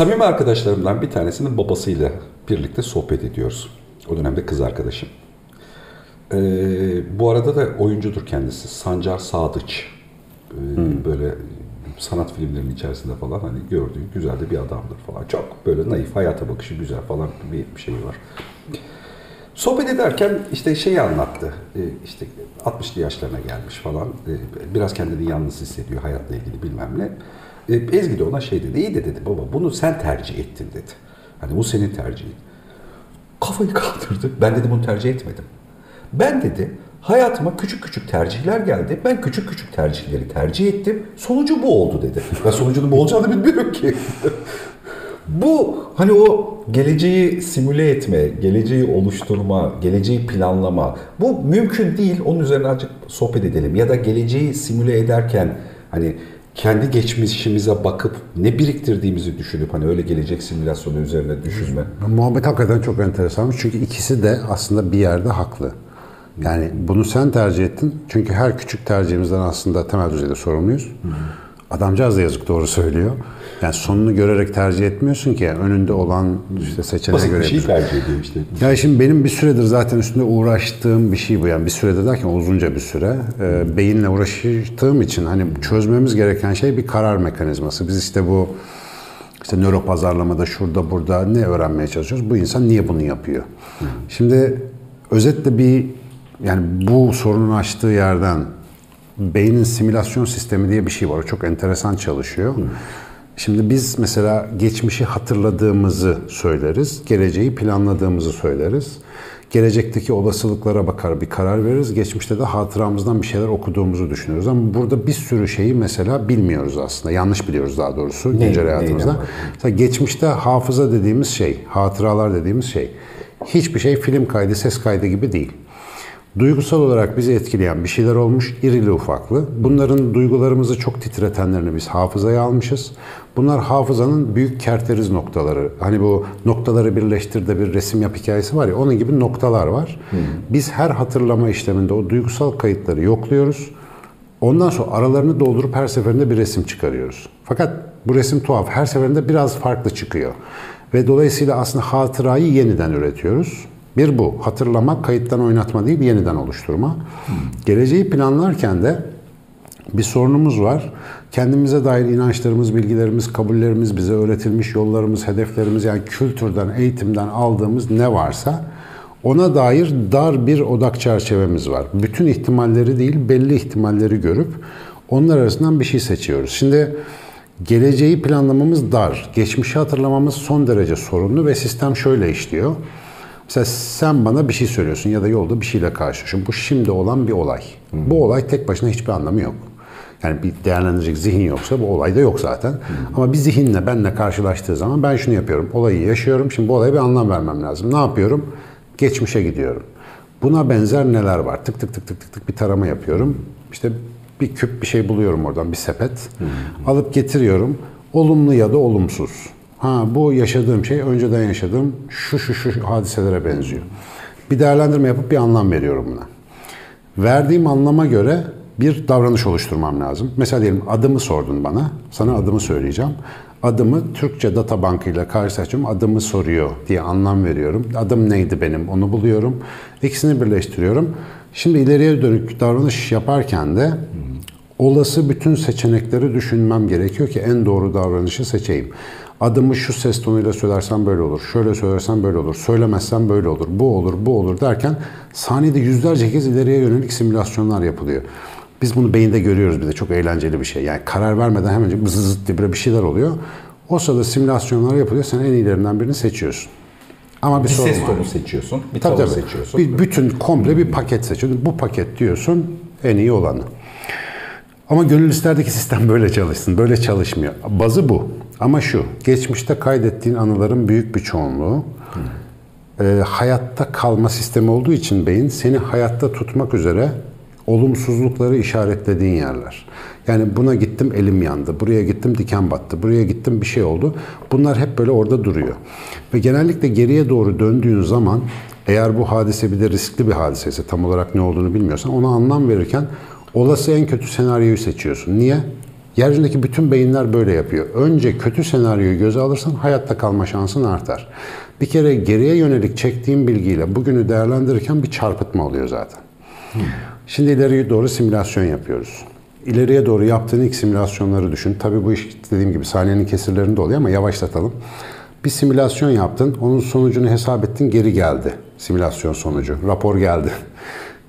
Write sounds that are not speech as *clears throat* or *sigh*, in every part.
Samimi arkadaşlarımdan bir tanesinin babasıyla birlikte sohbet ediyoruz. O dönemde kız arkadaşım. Ee, bu arada da oyuncudur kendisi. Sancar Sadıç. Ee, Böyle sanat filmlerinin içerisinde falan hani gördüğü güzel de bir adamdır falan. Çok böyle naif, hayata bakışı güzel falan bir, bir şey var. Sohbet ederken işte şeyi anlattı. Ee, işte 60'lı yaşlarına gelmiş falan. Ee, Biraz kendini yalnız hissediyor hayatla ilgili bilmem ne. Ee, Ezgi de ona şey dedi. İyi de dedi baba bunu sen tercih ettin dedi. Hani bu senin tercihin. Kafayı *laughs* kaldırdı. Ben dedi bunu tercih etmedim. Ben dedi hayatıma küçük küçük tercihler geldi. Ben küçük küçük tercihleri tercih ettim. Sonucu bu oldu dedi. Ben sonucunun bu olacağını *laughs* bilmiyorum ki. *laughs* bu hani o geleceği simüle etme, geleceği oluşturma, geleceği planlama bu mümkün değil. Onun üzerine azıcık sohbet edelim. Ya da geleceği simüle ederken hani kendi geçmişimize bakıp ne biriktirdiğimizi düşünüp hani öyle gelecek simülasyonu üzerine düşünme. Muhabbet hakikaten çok enteresanmış. Çünkü ikisi de aslında bir yerde haklı. Yani bunu sen tercih ettin. Çünkü her küçük tercihimizden aslında temel düzeyde sorumluyuz. Adamcağız da yazık doğru söylüyor. Yani sonunu görerek tercih etmiyorsun ki. Önünde olan işte seçeneğe Basit göre bir şey tercih ediyor işte. Ya şimdi benim bir süredir zaten üstünde uğraştığım bir şey bu. Yani bir sürede derken uzunca bir süre. Ee, beyinle uğraştığım için hani çözmemiz gereken şey bir karar mekanizması. Biz işte bu işte nöro pazarlamada şurada burada ne öğrenmeye çalışıyoruz? Bu insan niye bunu yapıyor? Şimdi özetle bir yani bu sorunun açtığı yerden beynin simülasyon sistemi diye bir şey var. O çok enteresan çalışıyor. Şimdi biz mesela geçmişi hatırladığımızı söyleriz, geleceği planladığımızı söyleriz. Gelecekteki olasılıklara bakar bir karar veririz. Geçmişte de hatıramızdan bir şeyler okuduğumuzu düşünüyoruz. Ama burada bir sürü şeyi mesela bilmiyoruz aslında. Yanlış biliyoruz daha doğrusu Ne- güncel hayatımızda. Mesela geçmişte hafıza dediğimiz şey, hatıralar dediğimiz şey hiçbir şey film kaydı, ses kaydı gibi değil. Duygusal olarak bizi etkileyen bir şeyler olmuş, irili ufaklı. Bunların duygularımızı çok titretenlerini biz hafızaya almışız. Bunlar hafızanın büyük kerteriz noktaları. Hani bu noktaları birleştir de bir resim yap hikayesi var ya, onun gibi noktalar var. Biz her hatırlama işleminde o duygusal kayıtları yokluyoruz. Ondan sonra aralarını doldurup her seferinde bir resim çıkarıyoruz. Fakat bu resim tuhaf. Her seferinde biraz farklı çıkıyor. Ve dolayısıyla aslında hatırayı yeniden üretiyoruz. Bir bu. Hatırlama, kayıttan oynatma değil, yeniden oluşturma. Geleceği planlarken de bir sorunumuz var. Kendimize dair inançlarımız, bilgilerimiz, kabullerimiz, bize öğretilmiş yollarımız, hedeflerimiz yani kültürden, eğitimden aldığımız ne varsa ona dair dar bir odak çerçevemiz var. Bütün ihtimalleri değil, belli ihtimalleri görüp onlar arasından bir şey seçiyoruz. Şimdi geleceği planlamamız dar, geçmişi hatırlamamız son derece sorunlu ve sistem şöyle işliyor. Mesela sen bana bir şey söylüyorsun ya da yolda bir şeyle karşılaşıyorsun. Bu şimdi olan bir olay. Bu olay tek başına hiçbir anlamı yok. Yani bir değerlendirecek zihin yoksa bu olay da yok zaten. Ama bir zihinle benle karşılaştığı zaman ben şunu yapıyorum. Olayı yaşıyorum. Şimdi bu olaya bir anlam vermem lazım. Ne yapıyorum? Geçmişe gidiyorum. Buna benzer neler var? Tık tık tık tık tık tık bir tarama yapıyorum. İşte bir küp bir şey buluyorum oradan bir sepet. Alıp getiriyorum. Olumlu ya da olumsuz. Ha bu yaşadığım şey önceden yaşadığım şu şu şu hadiselere benziyor. Bir değerlendirme yapıp bir anlam veriyorum buna. Verdiğim anlama göre bir davranış oluşturmam lazım. Mesela diyelim adımı sordun bana. Sana adımı söyleyeceğim. Adımı Türkçe data bankıyla karşılaştırıyorum. Adımı soruyor diye anlam veriyorum. Adım neydi benim onu buluyorum. İkisini birleştiriyorum. Şimdi ileriye dönük davranış yaparken de olası bütün seçenekleri düşünmem gerekiyor ki en doğru davranışı seçeyim. Adımı şu ses tonuyla söylersem böyle olur, şöyle söylersem böyle olur, söylemezsem böyle olur, bu olur, bu olur derken saniyede yüzlerce kez ileriye yönelik simülasyonlar yapılıyor. Biz bunu beyinde görüyoruz bir de çok eğlenceli bir şey. Yani karar vermeden hemen zıt zıt diye bir şeyler oluyor. O sırada simülasyonlar yapılıyor, sen en iyilerinden birini seçiyorsun. Ama bir, Bir sorun ses var. tonu seçiyorsun, bir Tabii tavır tabii. seçiyorsun. Bir, bütün komple bir paket seçiyorsun. Bu paket diyorsun en iyi olanı. Ama gönül isterdeki sistem böyle çalışsın. Böyle çalışmıyor. Bazı bu. Ama şu, geçmişte kaydettiğin anıların büyük bir çoğunluğu e, hayatta kalma sistemi olduğu için beyin seni hayatta tutmak üzere olumsuzlukları işaretlediğin yerler. Yani buna gittim elim yandı, buraya gittim diken battı, buraya gittim bir şey oldu. Bunlar hep böyle orada duruyor. Ve genellikle geriye doğru döndüğün zaman eğer bu hadise bir de riskli bir hadise ise tam olarak ne olduğunu bilmiyorsan ona anlam verirken olası en kötü senaryoyu seçiyorsun. Niye? Yeryüzündeki bütün beyinler böyle yapıyor. Önce kötü senaryoyu göze alırsan hayatta kalma şansın artar. Bir kere geriye yönelik çektiğim bilgiyle bugünü değerlendirirken bir çarpıtma oluyor zaten. Şimdi ileriye doğru simülasyon yapıyoruz. İleriye doğru yaptığın ilk simülasyonları düşün. Tabii bu iş dediğim gibi saniyenin kesirlerinde oluyor ama yavaşlatalım. Bir simülasyon yaptın, onun sonucunu hesap ettin, geri geldi. Simülasyon sonucu, rapor geldi.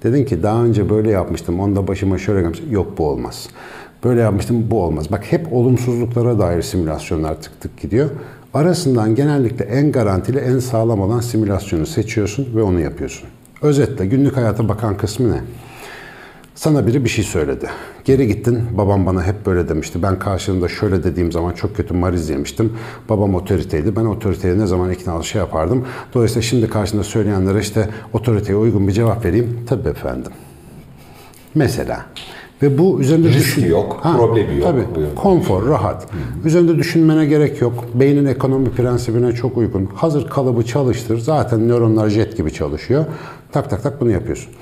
Dedin ki daha önce böyle yapmıştım, onda başıma şöyle gelmiş. Yok bu olmaz. Böyle yapmıştım, bu olmaz. Bak hep olumsuzluklara dair simülasyonlar tık tık gidiyor. Arasından genellikle en garantili, en sağlam olan simülasyonu seçiyorsun ve onu yapıyorsun. Özetle günlük hayata bakan kısmı ne? Sana biri bir şey söyledi. Geri gittin, babam bana hep böyle demişti. Ben karşılığında şöyle dediğim zaman çok kötü mariz yemiştim. Babam otoriteydi. Ben otoriteye ne zaman ikna şey yapardım. Dolayısıyla şimdi karşında söyleyenlere işte otoriteye uygun bir cevap vereyim. Tabii efendim. Mesela. Ve bu üzerinde Riski düşün. yok, problemi yok. Tabii. Buyurun. Konfor, rahat. Üzerinde düşünmene gerek yok. Beynin ekonomi prensibine çok uygun. Hazır kalıbı çalıştır. Zaten nöronlar jet gibi çalışıyor. Tak tak tak bunu yapıyorsun.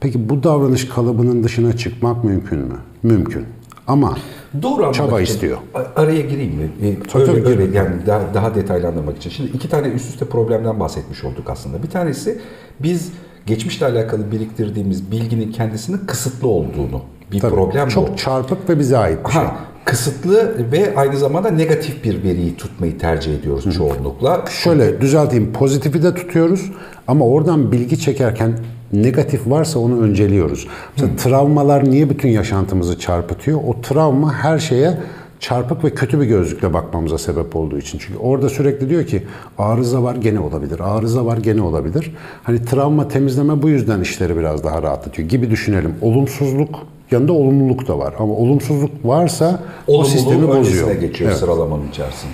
Peki bu davranış kalıbının dışına çıkmak mümkün mü? Mümkün. Ama Doğru anlamak Çaba için istiyor. Araya gireyim mi? Ee, Tabii, öyle, tabii, öyle yani daha, daha detaylı anlamak için. Şimdi iki tane üst üste problemden bahsetmiş olduk aslında. Bir tanesi biz geçmişle alakalı biriktirdiğimiz bilginin kendisinin kısıtlı olduğunu. Bir tabii, problem çok bu. çarpık ve bize ait bir şey. Ha, kısıtlı ve aynı zamanda negatif bir veriyi tutmayı tercih ediyoruz çoğunlukla. Şöyle düzelteyim. Pozitifi de tutuyoruz ama oradan bilgi çekerken negatif varsa onu önceliyoruz. Mesela travmalar niye bütün yaşantımızı çarpıtıyor? O travma her şeye çarpık ve kötü bir gözlükle bakmamıza sebep olduğu için. Çünkü orada sürekli diyor ki arıza var gene olabilir, arıza var gene olabilir. Hani travma temizleme bu yüzden işleri biraz daha rahatlatıyor gibi düşünelim. Olumsuzluk yanında olumluluk da var. Ama olumsuzluk varsa o sistemi Olumluluğun bozuyor. geçiyor Evet. sıralamanın içerisinde.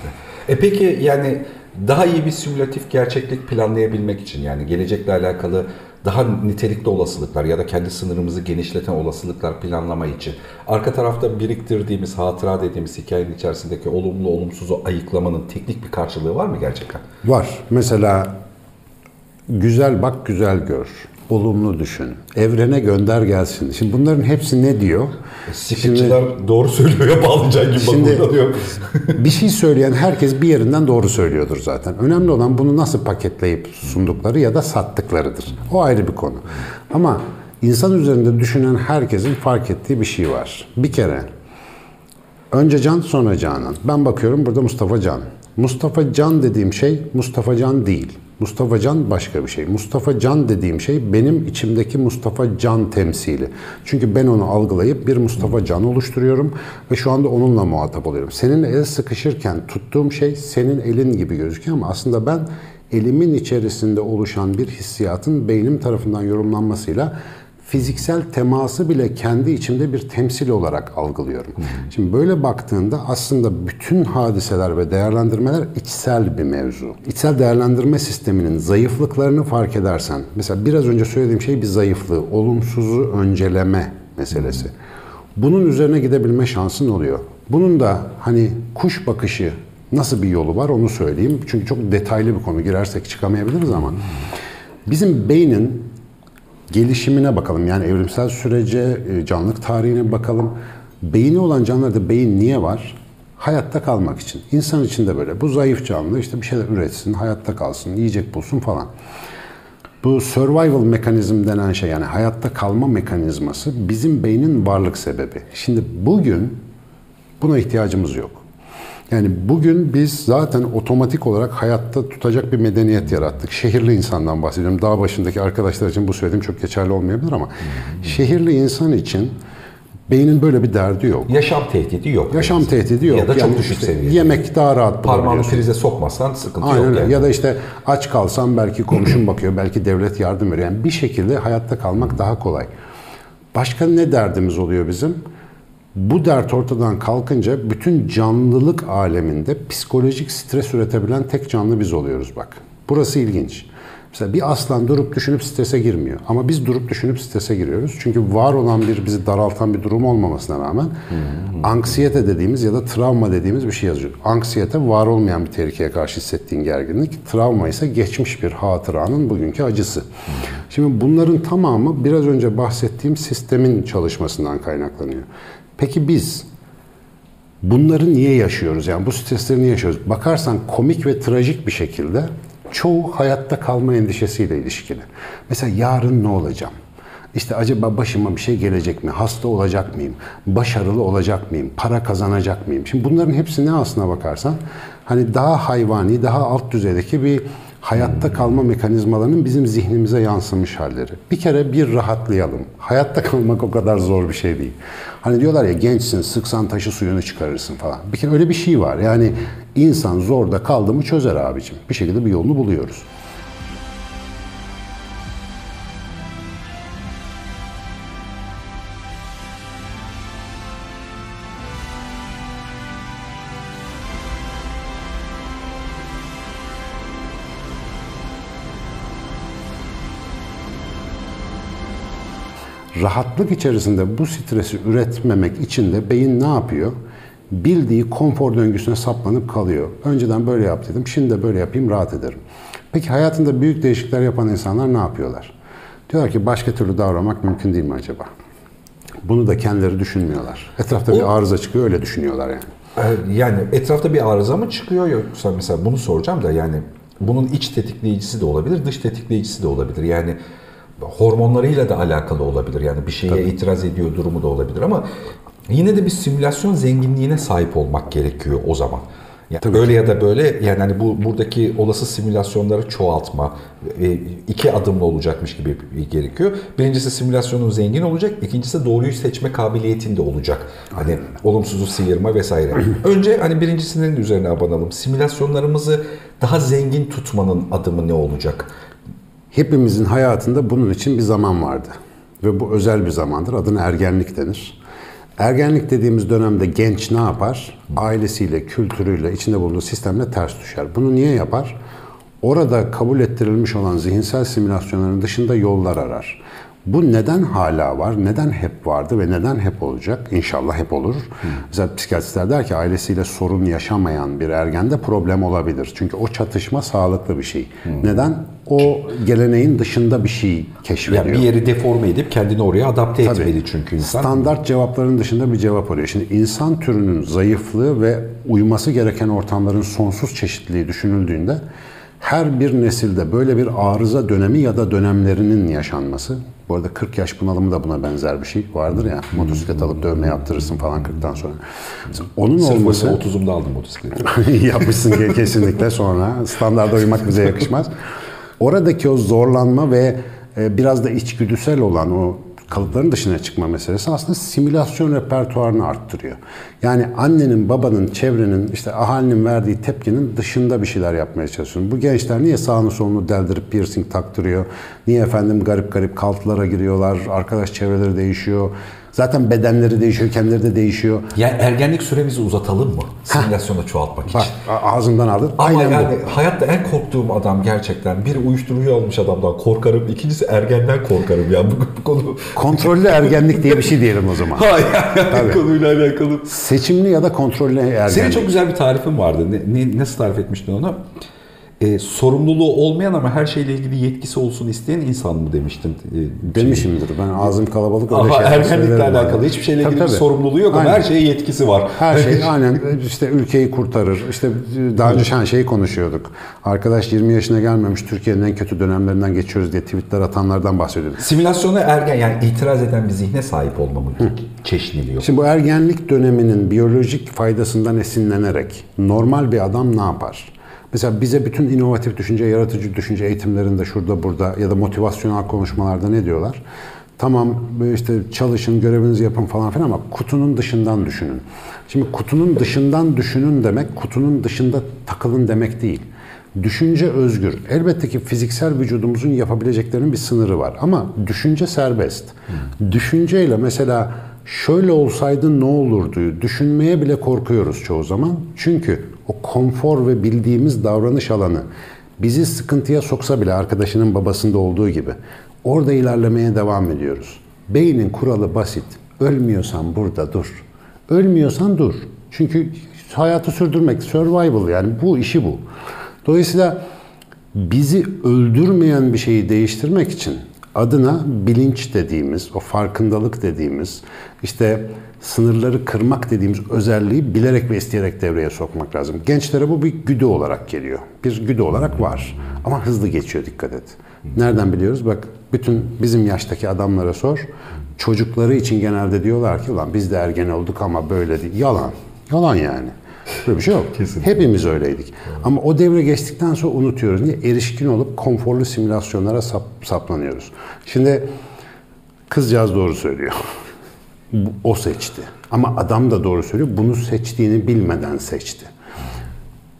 E peki yani daha iyi bir simülatif gerçeklik planlayabilmek için yani gelecekle alakalı daha nitelikli olasılıklar ya da kendi sınırımızı genişleten olasılıklar planlama için arka tarafta biriktirdiğimiz hatıra dediğimiz hikayenin içerisindeki olumlu olumsuzu ayıklamanın teknik bir karşılığı var mı gerçekten? Var. Mesela güzel bak güzel gör. Olumlu düşün. Evrene gönder gelsin. Şimdi bunların hepsi ne diyor? Sikletçiler doğru söylüyor ya bağlayacağın gibi Şimdi- bakıyor. bir şey söyleyen herkes bir yerinden doğru söylüyordur zaten. Önemli olan bunu nasıl paketleyip sundukları ya da sattıklarıdır. O ayrı bir konu. Ama insan üzerinde düşünen herkesin fark ettiği bir şey var. Bir kere önce Can sonra Canan. Ben bakıyorum burada Mustafa Can. Mustafa Can dediğim şey Mustafa Can değil. Mustafa Can başka bir şey. Mustafa Can dediğim şey benim içimdeki Mustafa Can temsili. Çünkü ben onu algılayıp bir Mustafa Can oluşturuyorum ve şu anda onunla muhatap oluyorum. Seninle el sıkışırken tuttuğum şey senin elin gibi gözüküyor ama aslında ben elimin içerisinde oluşan bir hissiyatın beynim tarafından yorumlanmasıyla fiziksel teması bile kendi içimde bir temsil olarak algılıyorum. Şimdi böyle baktığında aslında bütün hadiseler ve değerlendirmeler içsel bir mevzu. İçsel değerlendirme sisteminin zayıflıklarını fark edersen, mesela biraz önce söylediğim şey bir zayıflığı, olumsuzu önceleme meselesi. Bunun üzerine gidebilme şansın oluyor. Bunun da hani kuş bakışı nasıl bir yolu var onu söyleyeyim. Çünkü çok detaylı bir konu girersek çıkamayabiliriz ama bizim beynin gelişimine bakalım. Yani evrimsel sürece, e, canlılık tarihine bakalım. Beyni olan canlılarda beyin niye var? Hayatta kalmak için. İnsan için de böyle. Bu zayıf canlı işte bir şeyler üretsin, hayatta kalsın, yiyecek bulsun falan. Bu survival mekanizm denen şey yani hayatta kalma mekanizması bizim beynin varlık sebebi. Şimdi bugün buna ihtiyacımız yok. Yani bugün biz zaten otomatik olarak hayatta tutacak bir medeniyet yarattık. Şehirli insandan bahsediyorum. Dağ başındaki arkadaşlar için bu söylediğim çok geçerli olmayabilir ama şehirli insan için beynin böyle bir derdi yok. Yaşam tehdidi yok. Yaşam tehdidi yok. Ya da çok Yani düşük işte seviyede. Yemek daha rahat Parmağını prize sokmasan sıkıntı Aynen yok yani. Ya da işte aç kalsam belki komşum bakıyor, belki devlet yardım veriyor. Yani bir şekilde hayatta kalmak daha kolay. Başka ne derdimiz oluyor bizim? Bu dert ortadan kalkınca bütün canlılık aleminde psikolojik stres üretebilen tek canlı biz oluyoruz bak. Burası ilginç. Mesela bir aslan durup düşünüp strese girmiyor. Ama biz durup düşünüp strese giriyoruz. Çünkü var olan bir bizi daraltan bir durum olmamasına rağmen anksiyete dediğimiz ya da travma dediğimiz bir şey yazıyor. Anksiyete var olmayan bir tehlikeye karşı hissettiğin gerginlik. Travma ise geçmiş bir hatıranın bugünkü acısı. Şimdi bunların tamamı biraz önce bahsettiğim sistemin çalışmasından kaynaklanıyor. Peki biz Bunları niye yaşıyoruz? Yani bu stresleri niye yaşıyoruz? Bakarsan komik ve trajik bir şekilde çoğu hayatta kalma endişesiyle ilişkili. Mesela yarın ne olacağım? İşte acaba başıma bir şey gelecek mi? Hasta olacak mıyım? Başarılı olacak mıyım? Para kazanacak mıyım? Şimdi bunların hepsi ne aslına bakarsan hani daha hayvani, daha alt düzeydeki bir hayatta kalma mekanizmalarının bizim zihnimize yansımış halleri. Bir kere bir rahatlayalım. Hayatta kalmak o kadar zor bir şey değil. Hani diyorlar ya gençsin, sıksan taşı suyunu çıkarırsın falan. Bir kere öyle bir şey var. Yani insan zorda kaldı mı çözer abicim. Bir şekilde bir yolunu buluyoruz. Rahatlık içerisinde bu stresi üretmemek için de beyin ne yapıyor? Bildiği konfor döngüsüne saplanıp kalıyor. Önceden böyle yap dedim, şimdi de böyle yapayım rahat ederim. Peki hayatında büyük değişiklikler yapan insanlar ne yapıyorlar? Diyorlar ki başka türlü davranmak mümkün değil mi acaba? Bunu da kendileri düşünmüyorlar. Etrafta bir arıza çıkıyor öyle düşünüyorlar yani. Ee, Yani etrafta bir arıza mı çıkıyor yoksa mesela bunu soracağım da yani bunun iç tetikleyicisi de olabilir, dış tetikleyicisi de olabilir. Yani hormonlarıyla da alakalı olabilir. Yani bir şeye itiraz ediyor durumu da olabilir ama yine de bir simülasyon zenginliğine sahip olmak gerekiyor o zaman. Yani öyle ya da böyle yani hani bu buradaki olası simülasyonları çoğaltma e, iki adımlı olacakmış gibi gerekiyor. Birincisi simülasyonun zengin olacak, ikincisi doğruyu seçme kabiliyetinde olacak. Hani olumsuzu sıyırma vesaire. *clears throat* Önce hani birincisinin üzerine abanalım. Simülasyonlarımızı daha zengin tutmanın adımı ne olacak? Hepimizin hayatında bunun için bir zaman vardı. Ve bu özel bir zamandır. Adına ergenlik denir. Ergenlik dediğimiz dönemde genç ne yapar? Ailesiyle, kültürüyle, içinde bulunduğu sistemle ters düşer. Bunu niye yapar? Orada kabul ettirilmiş olan zihinsel simülasyonların dışında yollar arar. Bu neden hala var, neden hep vardı ve neden hep olacak? İnşallah hep olur. Mesela psikiyatristler der ki ailesiyle sorun yaşamayan bir ergende problem olabilir. Çünkü o çatışma sağlıklı bir şey. Neden? O geleneğin dışında bir şey keşfediyor. Yani bir yeri deforme edip kendini oraya adapte etmeli çünkü insan. Standart cevapların dışında bir cevap arıyor. Şimdi insan türünün zayıflığı ve uyması gereken ortamların sonsuz çeşitliliği düşünüldüğünde her bir nesilde böyle bir arıza dönemi ya da dönemlerinin yaşanması. Bu arada 40 yaş bunalımı da buna benzer bir şey vardır ya. Motosiklet alıp dövme yaptırırsın falan 40'tan sonra. Mesela Onun Sırf olması... olması 30'umda aldım motosikleti. *laughs* Yapmışsın kesinlikle sonra. Standarda uymak bize yakışmaz. Oradaki o zorlanma ve e, biraz da içgüdüsel olan o kalıpların dışına çıkma meselesi aslında simülasyon repertuarını arttırıyor. Yani annenin, babanın, çevrenin, işte ahalinin verdiği tepkinin dışında bir şeyler yapmaya çalışıyorsun. Bu gençler niye sağını solunu deldirip piercing taktırıyor? Niye efendim garip garip kaltılara giriyorlar? Arkadaş çevreleri değişiyor. Zaten bedenleri değişiyor, kendileri de değişiyor. Yani ergenlik süremizi uzatalım mı? Simülasyonu çoğaltmak için. Bak ağzımdan aldın. Ama Aynen yani bu. hayatta en korktuğum adam gerçekten bir uyuşturucu almış adamdan korkarım. İkincisi ergenden korkarım ya bu, bu konu. Kontrollü ergenlik diye bir şey diyelim o zaman. *laughs* Hayır yani konuyla alakalı. Seçimli ya da kontrollü ergenlik. Senin çok güzel bir tarifin vardı. Ne, ne- nasıl tarif etmiştin onu? Ee, sorumluluğu olmayan ama her şeyle ilgili yetkisi olsun isteyen insan mı demiştin? Ee, Demişimdir. Ben ağzım kalabalık öyle Ama şeyler ergenlikle alakalı hiçbir şeyle Tabii, ilgili bir tabii. sorumluluğu yok ama Aynen. her şeye yetkisi var. Her şey *laughs* aynen işte ülkeyi kurtarır. İşte daha önce şen şeyi konuşuyorduk. Arkadaş 20 yaşına gelmemiş Türkiye'nin en kötü dönemlerinden geçiyoruz diye tweetler atanlardan bahsediyorduk. Simülasyona ergen yani itiraz eden bir zihne sahip olmamı çeşniliyor. Şimdi bu ergenlik döneminin biyolojik faydasından esinlenerek normal bir adam ne yapar? Mesela bize bütün inovatif düşünce, yaratıcı düşünce eğitimlerinde şurada burada ya da motivasyonel konuşmalarda ne diyorlar? Tamam işte çalışın, görevinizi yapın falan filan ama kutunun dışından düşünün. Şimdi kutunun dışından düşünün demek kutunun dışında takılın demek değil. Düşünce özgür. Elbette ki fiziksel vücudumuzun yapabileceklerinin bir sınırı var ama düşünce serbest. Düşünceyle mesela şöyle olsaydı ne olurdu düşünmeye bile korkuyoruz çoğu zaman. Çünkü o konfor ve bildiğimiz davranış alanı bizi sıkıntıya soksa bile arkadaşının babasında olduğu gibi orada ilerlemeye devam ediyoruz. Beynin kuralı basit. Ölmüyorsan burada dur. Ölmüyorsan dur. Çünkü hayatı sürdürmek, survival yani bu işi bu. Dolayısıyla bizi öldürmeyen bir şeyi değiştirmek için adına bilinç dediğimiz, o farkındalık dediğimiz, işte sınırları kırmak dediğimiz özelliği bilerek ve isteyerek devreye sokmak lazım. Gençlere bu bir güdü olarak geliyor. Bir güdü olarak var. Ama hızlı geçiyor dikkat et. Nereden biliyoruz? Bak bütün bizim yaştaki adamlara sor. Çocukları için genelde diyorlar ki ulan biz de ergen olduk ama böyle değil. Yalan. Yalan yani. Böyle bir şey yok. Kesinlikle. Hepimiz öyleydik. Ama o devre geçtikten sonra unutuyoruz. Niye? Erişkin olup konforlu simülasyonlara sap, saplanıyoruz. Şimdi kızcağız doğru söylüyor. O seçti. Ama adam da doğru söylüyor. Bunu seçtiğini bilmeden seçti.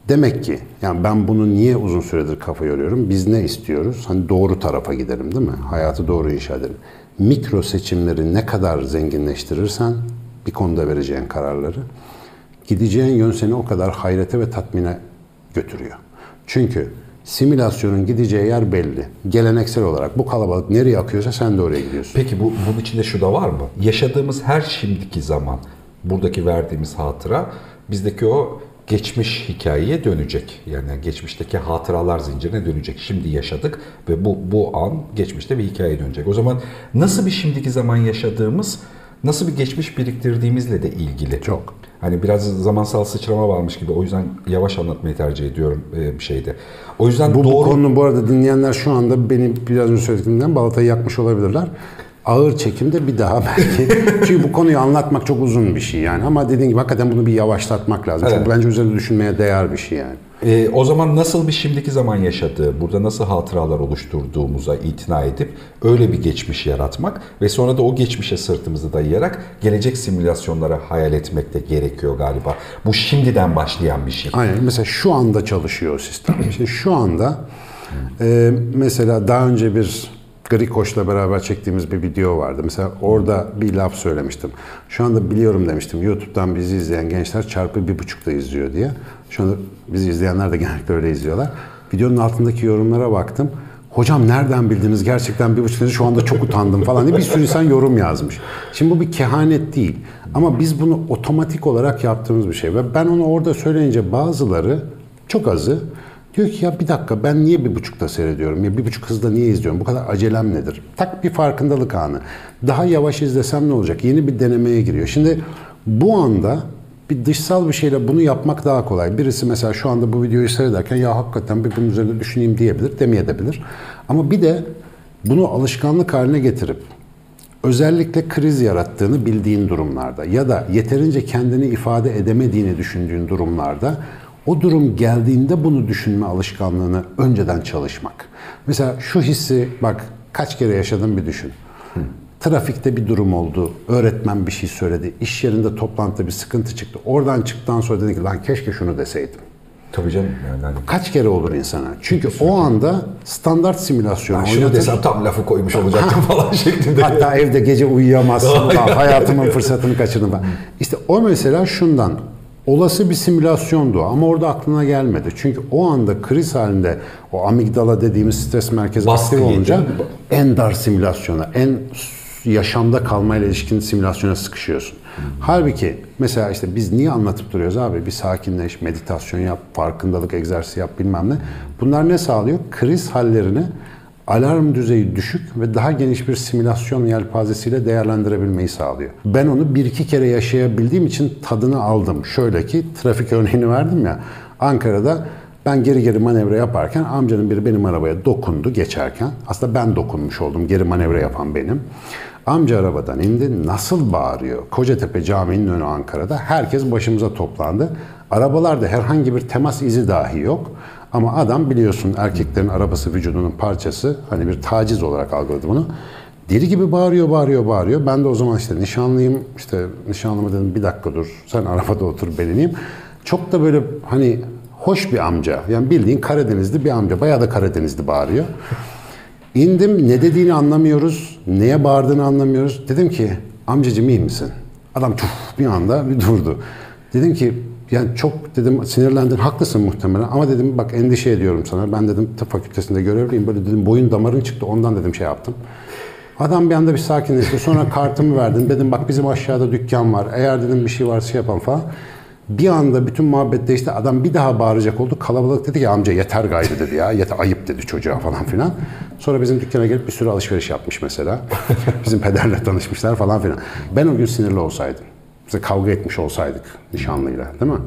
Demek ki yani ben bunu niye uzun süredir kafa yoruyorum? Biz ne istiyoruz? Hani doğru tarafa gidelim değil mi? Hayatı doğru inşa edelim. Mikro seçimleri ne kadar zenginleştirirsen bir konuda vereceğin kararları gideceğin yön seni o kadar hayrete ve tatmine götürüyor. Çünkü simülasyonun gideceği yer belli. Geleneksel olarak bu kalabalık nereye akıyorsa sen de oraya gidiyorsun. Peki bu bunun içinde şu da var mı? Yaşadığımız her şimdiki zaman buradaki verdiğimiz hatıra bizdeki o geçmiş hikayeye dönecek. Yani geçmişteki hatıralar zincirine dönecek. Şimdi yaşadık ve bu bu an geçmişte bir hikayeye dönecek. O zaman nasıl bir şimdiki zaman yaşadığımız, nasıl bir geçmiş biriktirdiğimizle de ilgili. Çok. Hani biraz zamansal sıçrama varmış gibi. O yüzden yavaş anlatmayı tercih ediyorum e, bir şeyde. O yüzden Bu, bu doğru konunun bu arada dinleyenler şu anda benim biraz önce söylediğimden balatayı yakmış olabilirler. Ağır çekimde bir daha *laughs* belki. Çünkü bu konuyu anlatmak çok uzun bir şey yani. Ama dediğin gibi hakikaten bunu bir yavaşlatmak lazım. Evet. Çünkü bence üzerinde düşünmeye değer bir şey yani. Ee, o zaman nasıl bir şimdiki zaman yaşadığı, burada nasıl hatıralar oluşturduğumuza itina edip öyle bir geçmiş yaratmak ve sonra da o geçmişe sırtımızı dayayarak gelecek simülasyonlara hayal etmek de gerekiyor galiba. Bu şimdiden başlayan bir şey. Aynen. Mesela şu anda çalışıyor sistem. *clears throat* Şimdi şu anda e, mesela daha önce bir Grikoş'la beraber çektiğimiz bir video vardı. Mesela orada bir laf söylemiştim. Şu anda biliyorum demiştim. YouTube'dan bizi izleyen gençler çarpı bir buçukta izliyor diye. Şu anda bizi izleyenler de genellikle öyle izliyorlar. Videonun altındaki yorumlara baktım. Hocam nereden bildiniz gerçekten bir buçuk şu anda çok utandım falan diye bir sürü insan yorum yazmış. Şimdi bu bir kehanet değil. Ama biz bunu otomatik olarak yaptığımız bir şey. Ve ben onu orada söyleyince bazıları çok azı diyor ki ya bir dakika ben niye bir buçukta seyrediyorum? Ya bir buçuk hızda niye izliyorum? Bu kadar acelem nedir? Tak bir farkındalık anı. Daha yavaş izlesem ne olacak? Yeni bir denemeye giriyor. Şimdi bu anda bir dışsal bir şeyle bunu yapmak daha kolay. Birisi mesela şu anda bu videoyu seyrederken ya hakikaten bir bunun üzerinde düşüneyim diyebilir, demeyebilir. Ama bir de bunu alışkanlık haline getirip özellikle kriz yarattığını bildiğin durumlarda ya da yeterince kendini ifade edemediğini düşündüğün durumlarda o durum geldiğinde bunu düşünme alışkanlığını önceden çalışmak. Mesela şu hissi bak kaç kere yaşadım bir düşün. Trafikte bir durum oldu, öğretmen bir şey söyledi, iş yerinde toplantıda bir sıkıntı çıktı. Oradan çıktıktan sonra dedin ki lan keşke şunu deseydim. Tabii canım yani. hani Kaç kere olur insana? Çünkü o anda standart simülasyon şunu oynatır. desem tam lafı koymuş olacaktım *laughs* falan şeklinde. Hatta evde gece uyuyamazsın. *laughs* Hayatımın fırsatını kaçırdım ben. İşte o mesela şundan. Olası bir simülasyondu ama orada aklına gelmedi. Çünkü o anda kriz halinde o amigdala dediğimiz stres merkezi Baskı aktif olunca en dar simülasyona, en yaşamda kalmayla ilişkin simülasyona sıkışıyorsun. Halbuki mesela işte biz niye anlatıp duruyoruz abi? Bir sakinleş, meditasyon yap, farkındalık egzersizi yap bilmem ne. Bunlar ne sağlıyor? Kriz hallerini alarm düzeyi düşük ve daha geniş bir simülasyon yelpazesiyle değerlendirebilmeyi sağlıyor. Ben onu bir iki kere yaşayabildiğim için tadını aldım. Şöyle ki trafik *laughs* örneğini verdim ya. Ankara'da ben geri geri manevra yaparken amcanın biri benim arabaya dokundu geçerken. Aslında ben dokunmuş oldum. Geri manevra yapan benim. Amca arabadan indi. Nasıl bağırıyor? Kocatepe Camii'nin önü Ankara'da. Herkes başımıza toplandı. Arabalarda herhangi bir temas izi dahi yok. Ama adam biliyorsun erkeklerin arabası vücudunun parçası. Hani bir taciz olarak algıladı bunu. Deli gibi bağırıyor, bağırıyor, bağırıyor. Ben de o zaman işte nişanlıyım. İşte nişanlıma dedim bir dakika dur. Sen arabada otur ben ineyim. Çok da böyle hani hoş bir amca. Yani bildiğin Karadenizli bir amca. Bayağı da Karadenizli bağırıyor. İndim ne dediğini anlamıyoruz. Neye bağırdığını anlamıyoruz. Dedim ki amcacım iyi misin? Adam çuf bir anda bir durdu. Dedim ki yani çok dedim sinirlendin haklısın muhtemelen ama dedim bak endişe ediyorum sana. Ben dedim tıp fakültesinde görevliyim. Böyle dedim boyun damarın çıktı ondan dedim şey yaptım. Adam bir anda bir sakinleşti. Sonra kartımı verdim. Dedim bak bizim aşağıda dükkan var. Eğer dedim bir şey varsa şey yapalım falan. Bir anda bütün muhabbet değişti. Adam bir daha bağıracak oldu. Kalabalık dedi ki amca yeter gayrı dedi ya. Yeter ayıp dedi çocuğa falan filan. Sonra bizim dükkana gelip bir sürü alışveriş yapmış mesela. *laughs* Bizim pederle tanışmışlar falan filan. Ben o gün sinirli olsaydım. Bize kavga etmiş olsaydık nişanlıyla değil mi?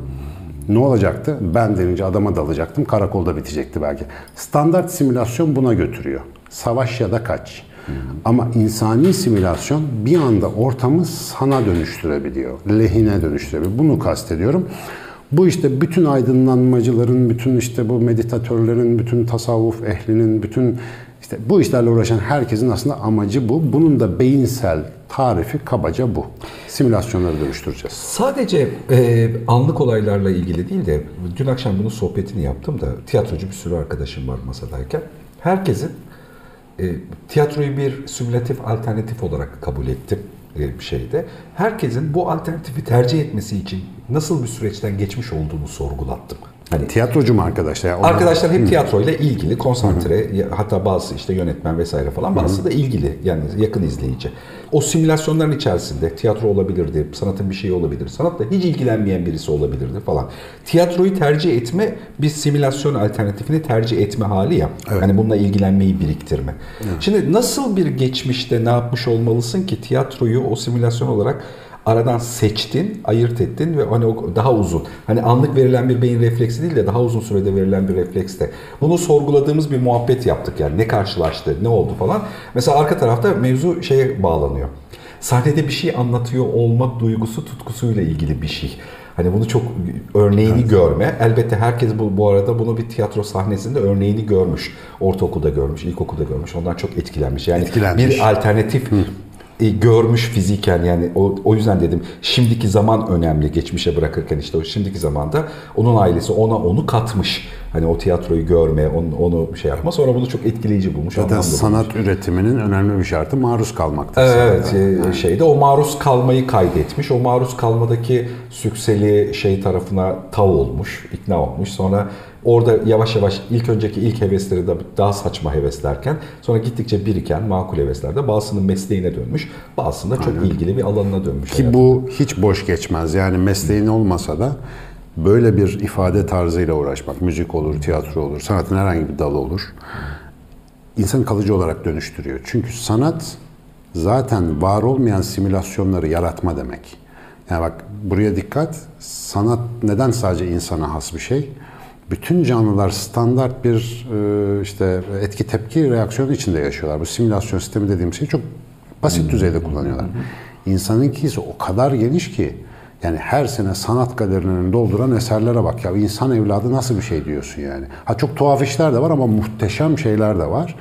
Ne olacaktı? Ben denince adama dalacaktım. Karakolda bitecekti belki. Standart simülasyon buna götürüyor. Savaş ya da kaç. Ama insani simülasyon bir anda ortamı sana dönüştürebiliyor. Lehine dönüştürebiliyor. Bunu kastediyorum. Bu işte bütün aydınlanmacıların, bütün işte bu meditatörlerin, bütün tasavvuf ehlinin, bütün işte bu işlerle uğraşan herkesin aslında amacı bu. Bunun da beyinsel tarifi kabaca bu. Simülasyonları dönüştüreceğiz. Sadece e, anlık olaylarla ilgili değil de dün akşam bunun sohbetini yaptım da tiyatrocu bir sürü arkadaşım var masadayken. Herkesin e, tiyatroyu bir simülatif alternatif olarak kabul ettim e, bir şeyde. Herkesin bu alternatifi tercih etmesi için nasıl bir süreçten geçmiş olduğunu sorgulattım. Hani tiyatrocu mu arkadaşlar? Yani arkadaşlar hep tiyatroyla ilgili, konsantre, Hı. hatta bazı işte yönetmen vesaire falan, bazısı Hı. da ilgili yani yakın izleyici. O simülasyonların içerisinde tiyatro olabilirdi, sanatın bir şeyi olabilir, sanatla hiç ilgilenmeyen birisi olabilirdi falan. Tiyatroyu tercih etme bir simülasyon alternatifini tercih etme hali ya. Evet. Hani bununla ilgilenmeyi biriktirme. Evet. Şimdi nasıl bir geçmişte ne yapmış olmalısın ki tiyatroyu o simülasyon olarak aradan seçtin, ayırt ettin ve hani o daha uzun. Hani anlık verilen bir beyin refleksi değil de daha uzun sürede verilen bir reflekste. Bunu sorguladığımız bir muhabbet yaptık yani. Ne karşılaştı, ne oldu falan. Mesela arka tarafta mevzu şeye bağlanıyor. Sahnede bir şey anlatıyor olmak duygusu tutkusuyla ilgili bir şey. Hani bunu çok örneğini evet. görme. Elbette herkes bu, bu arada bunu bir tiyatro sahnesinde örneğini görmüş. Ortaokulda görmüş, ilkokulda görmüş. Ondan çok etkilenmiş. Yani etkilenmiş. bir alternatif Hı görmüş fiziken yani o, o yüzden dedim şimdiki zaman önemli geçmişe bırakırken işte o şimdiki zamanda onun ailesi ona onu katmış. Hani o tiyatroyu görme, onu, onu şey yapma. Sonra bunu çok etkileyici bulmuş. Zaten sanat bulmuş. üretiminin önemli bir şartı maruz kalmaktır. Evet, e, şeyde o maruz kalmayı kaydetmiş. O maruz kalmadaki sükseli şey tarafına tav olmuş, ikna olmuş. Sonra Orada yavaş yavaş ilk önceki ilk hevesleri de daha saçma heveslerken sonra gittikçe biriken makul heveslerde bazısının mesleğine dönmüş, bazısında çok Aynen. ilgili bir alanına dönmüş. Ki hayatım. bu hiç boş geçmez. Yani mesleğin olmasa da böyle bir ifade tarzıyla uğraşmak, müzik olur, tiyatro olur, sanatın herhangi bir dalı olur. insanı kalıcı olarak dönüştürüyor. Çünkü sanat zaten var olmayan simülasyonları yaratma demek. Yani bak buraya dikkat. Sanat neden sadece insana has bir şey? Bütün canlılar standart bir e, işte etki tepki reaksiyonu içinde yaşıyorlar. Bu simülasyon sistemi dediğim şey çok basit düzeyde kullanıyorlar. İnsanınki ise o kadar geniş ki yani her sene sanat galerilerini dolduran eserlere bak ya insan evladı nasıl bir şey diyorsun yani. Ha çok tuhaf işler de var ama muhteşem şeyler de var.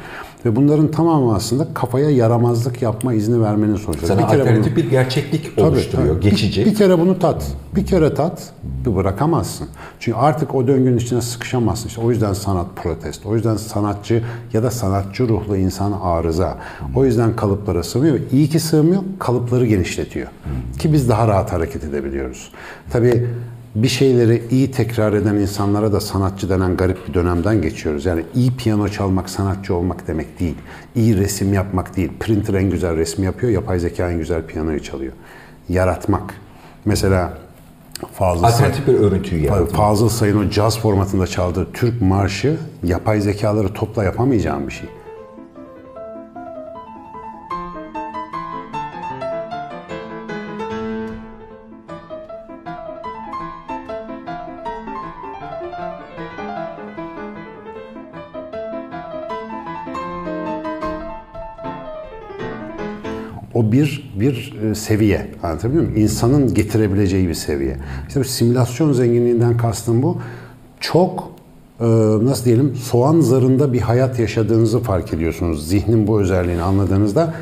Ve bunların tamamı aslında kafaya yaramazlık yapma izni vermenin sonucu. Sana bir kere alternatif bunu, bir gerçeklik tabii, oluşturuyor, tabii, geçici. Bir, bir kere bunu tat. Bir kere tat, bir bırakamazsın. Çünkü artık o döngünün içine sıkışamazsın. İşte o yüzden sanat protest, o yüzden sanatçı ya da sanatçı ruhlu insan arıza. O yüzden kalıplara sığmıyor. İyi ki sığmıyor, kalıpları genişletiyor. Ki biz daha rahat hareket edebiliyoruz. Tabii bir şeyleri iyi tekrar eden insanlara da sanatçı denen garip bir dönemden geçiyoruz. Yani iyi piyano çalmak sanatçı olmak demek değil. İyi resim yapmak değil. Printer en güzel resmi yapıyor, yapay zeka en güzel piyanoyu çalıyor. Yaratmak. Mesela Fazıl Alternatif bir örüntüyü yaratmak. Fazıl Say'ın o caz formatında çaldığı Türk marşı yapay zekaları topla yapamayacağım bir şey. O bir bir e, seviye. Anlatabiliyor muyum? İnsanın getirebileceği bir seviye. İşte bu simülasyon zenginliğinden kastım bu. Çok e, nasıl diyelim soğan zarında bir hayat yaşadığınızı fark ediyorsunuz. Zihnin bu özelliğini anladığınızda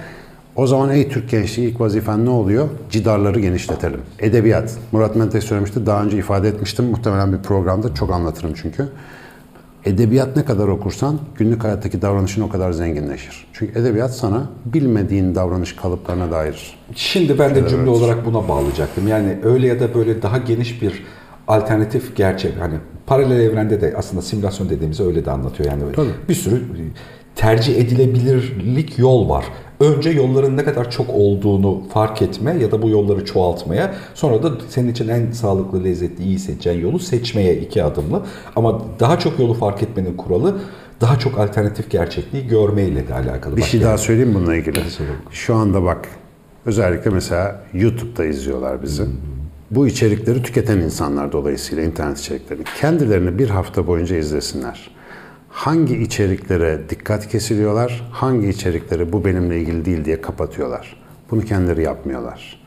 o zaman ey Türk gençliği ilk vazifen ne oluyor? Cidarları genişletelim. Edebiyat. Murat Menteş söylemişti. Daha önce ifade etmiştim. Muhtemelen bir programda çok anlatırım çünkü. Edebiyat ne kadar okursan günlük hayattaki davranışın o kadar zenginleşir. Çünkü edebiyat sana bilmediğin davranış kalıplarına dair. Şimdi ben de cümle öğretir. olarak buna bağlayacaktım. Yani öyle ya da böyle daha geniş bir alternatif gerçek hani paralel evrende de aslında simülasyon dediğimizi öyle de anlatıyor yani. Tabii. Bir sürü tercih edilebilirlik yol var. Önce yolların ne kadar çok olduğunu fark etme ya da bu yolları çoğaltmaya sonra da senin için en sağlıklı, lezzetli, iyi seçeceğin yolu seçmeye iki adımlı. Ama daha çok yolu fark etmenin kuralı daha çok alternatif gerçekliği görmeyle de alakalı. Bir Bak şey yani. daha söyleyeyim bununla ilgili. Şu anda bak özellikle mesela YouTube'da izliyorlar bizi. Bu içerikleri tüketen insanlar dolayısıyla internet içeriklerini kendilerini bir hafta boyunca izlesinler. Hangi içeriklere dikkat kesiliyorlar, hangi içerikleri bu benimle ilgili değil diye kapatıyorlar. Bunu kendileri yapmıyorlar.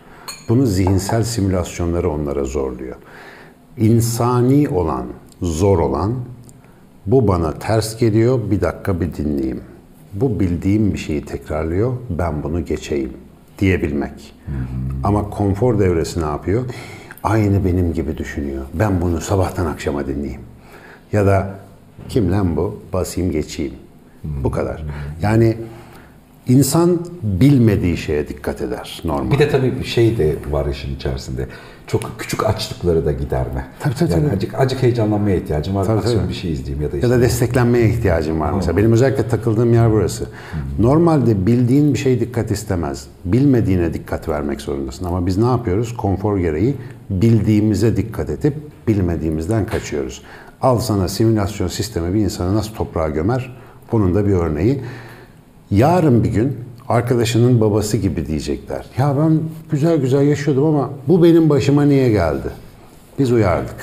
Bunu zihinsel simülasyonları onlara zorluyor. İnsani olan, zor olan bu bana ters geliyor, bir dakika bir dinleyeyim. Bu bildiğim bir şeyi tekrarlıyor, ben bunu geçeyim diyebilmek. Ama konfor devresi ne yapıyor? Aynı benim gibi düşünüyor. Ben bunu sabahtan akşama dinleyeyim. Ya da kim lan bu? Basayım geçeyim. Bu kadar. Yani insan bilmediği şeye dikkat eder normal. Bir de tabii bir şey de var işin içerisinde. Çok küçük açlıkları da giderme. Tabii, tabii, yani. Acık, acık heyecanlanmaya ihtiyacım var. Tabii, Aksiyon tabii. bir şey izleyeyim ya da Ya işte. da desteklenmeye ihtiyacım var mesela. Benim özellikle takıldığım yer burası. Normalde bildiğin bir şey dikkat istemez. Bilmediğine dikkat vermek zorundasın. Ama biz ne yapıyoruz? Konfor gereği bildiğimize dikkat edip bilmediğimizden kaçıyoruz. Al sana simülasyon sistemi bir insanı nasıl toprağa gömer? Bunun da bir örneği. Yarın bir gün arkadaşının babası gibi diyecekler. Ya ben güzel güzel yaşıyordum ama bu benim başıma niye geldi? Biz uyardık.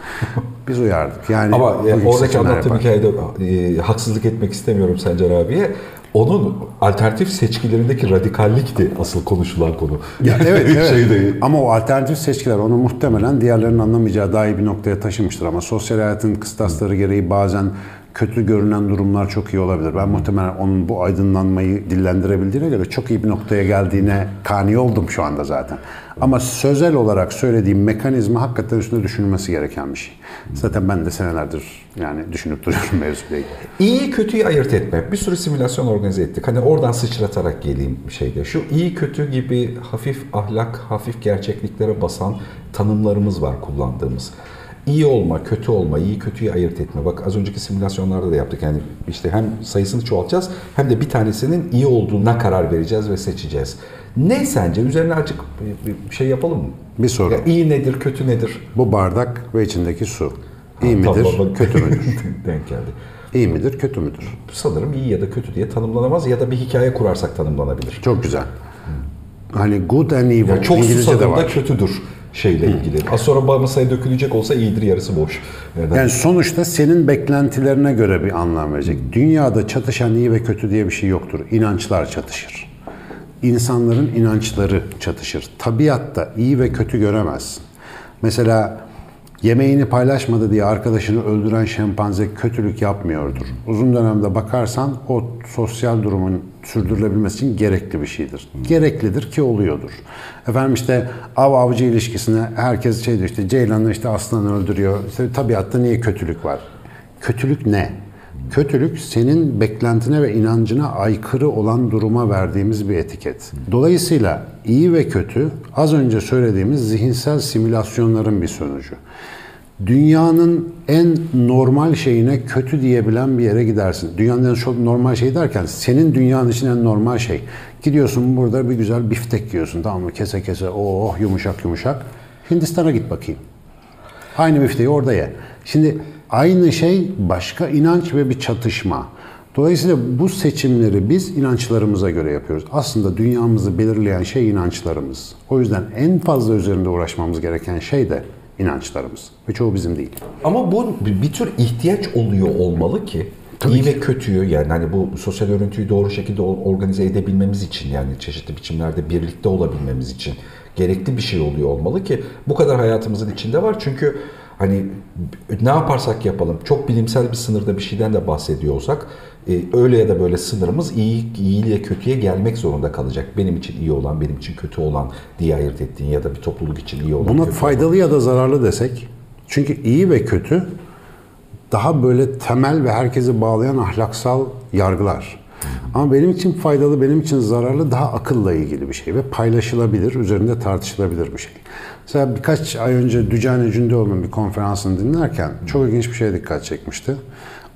*laughs* Biz uyardık. Yani Ama e, oradaki anlattığım hikayede e, haksızlık etmek istemiyorum Sencer abiye. Onun alternatif seçkilerindeki radikallikti asıl konuşulan konu. Ya, evet, *laughs* evet. Şey değil. Ama o alternatif seçkiler onu muhtemelen diğerlerinin anlamayacağı daha iyi bir noktaya taşımıştır. Ama sosyal hayatın kıstasları gereği bazen kötü görünen durumlar çok iyi olabilir. Ben muhtemelen onun bu aydınlanmayı dillendirebildiğine göre çok iyi bir noktaya geldiğine kani oldum şu anda zaten. Ama sözel olarak söylediğim mekanizma hakikaten üstünde düşünülmesi gereken bir şey. Zaten ben de senelerdir yani düşünüp duruyorum *laughs* mevzuyla. İyi kötüyü ayırt etme. Bir sürü simülasyon organize ettik. Hani oradan sıçratarak geleyim bir şeyde. Şu iyi kötü gibi hafif ahlak, hafif gerçekliklere basan tanımlarımız var kullandığımız. İyi olma, kötü olma, iyi kötüyü ayırt etme. Bak az önceki simülasyonlarda da yaptık. Yani işte hem sayısını çoğaltacağız hem de bir tanesinin iyi olduğuna karar vereceğiz ve seçeceğiz. Ne sence? Üzerine açık bir- şey yapalım mı? Bir soru. Ya iyi nedir, kötü nedir? Bu bardak ve içindeki su. İyi Tamam, midir, bak- kötü müdür? *laughs* Denk geldi. İyi midir, kötü müdür? Sanırım iyi ya da kötü diye tanımlanamaz ya da bir hikaye kurarsak tanımlanabilir. Çok güzel. Hani good and evil. Yani çok İngilizce'de susadığında var. kötüdür şeyle ilgili. Az sonra masaya dökülecek olsa iyidir yarısı boş. Yani, Yani sonuçta senin beklentilerine göre bir anlam verecek. Dünyada çatışan iyi ve kötü diye bir şey yoktur. İnançlar çatışır. İnsanların inançları çatışır. Tabiatta iyi ve kötü göremezsin. Mesela yemeğini paylaşmadı diye arkadaşını öldüren şempanze kötülük yapmıyordur. Uzun dönemde bakarsan o sosyal durumun sürdürülebilmesi için gerekli bir şeydir. Gereklidir ki oluyordur. Efendim işte av avcı ilişkisine herkes şey diyor işte Ceylan'la işte aslanı öldürüyor. İşte tabiatta niye kötülük var? Kötülük ne? Kötülük senin beklentine ve inancına aykırı olan duruma verdiğimiz bir etiket. Dolayısıyla iyi ve kötü az önce söylediğimiz zihinsel simülasyonların bir sonucu. Dünyanın en normal şeyine kötü diyebilen bir yere gidersin. Dünyanın en çok normal şey derken senin dünyanın için en normal şey. Gidiyorsun burada bir güzel biftek yiyorsun tamam mı? Kese kese oh yumuşak yumuşak. Hindistan'a git bakayım. Aynı bifteyi orada ye. Şimdi aynı şey başka inanç ve bir çatışma. Dolayısıyla bu seçimleri biz inançlarımıza göre yapıyoruz. Aslında dünyamızı belirleyen şey inançlarımız. O yüzden en fazla üzerinde uğraşmamız gereken şey de inançlarımız. Ve çoğu bizim değil. Ama bu bir tür ihtiyaç oluyor olmalı ki iyi ve kötüyü yani hani bu sosyal örüntüyü doğru şekilde or- organize edebilmemiz için yani çeşitli biçimlerde birlikte olabilmemiz için gerekli bir şey oluyor olmalı ki bu kadar hayatımızın içinde var çünkü hani ne yaparsak yapalım çok bilimsel bir sınırda bir şeyden de bahsediyor olsak e, öyle ya da böyle sınırımız iyi iyiyle kötüye gelmek zorunda kalacak. Benim için iyi olan, benim için kötü olan diye ayırt ettiğin ya da bir topluluk için iyi olan. Buna faydalı ya da zararlı desek. Çünkü iyi ve kötü daha böyle temel ve herkesi bağlayan ahlaksal yargılar. Ama benim için faydalı, benim için zararlı daha akılla ilgili bir şey ve paylaşılabilir, üzerinde tartışılabilir bir şey. Mesela birkaç ay önce Dücane Cündoğlu'nun bir konferansını dinlerken çok ilginç bir şeye dikkat çekmişti.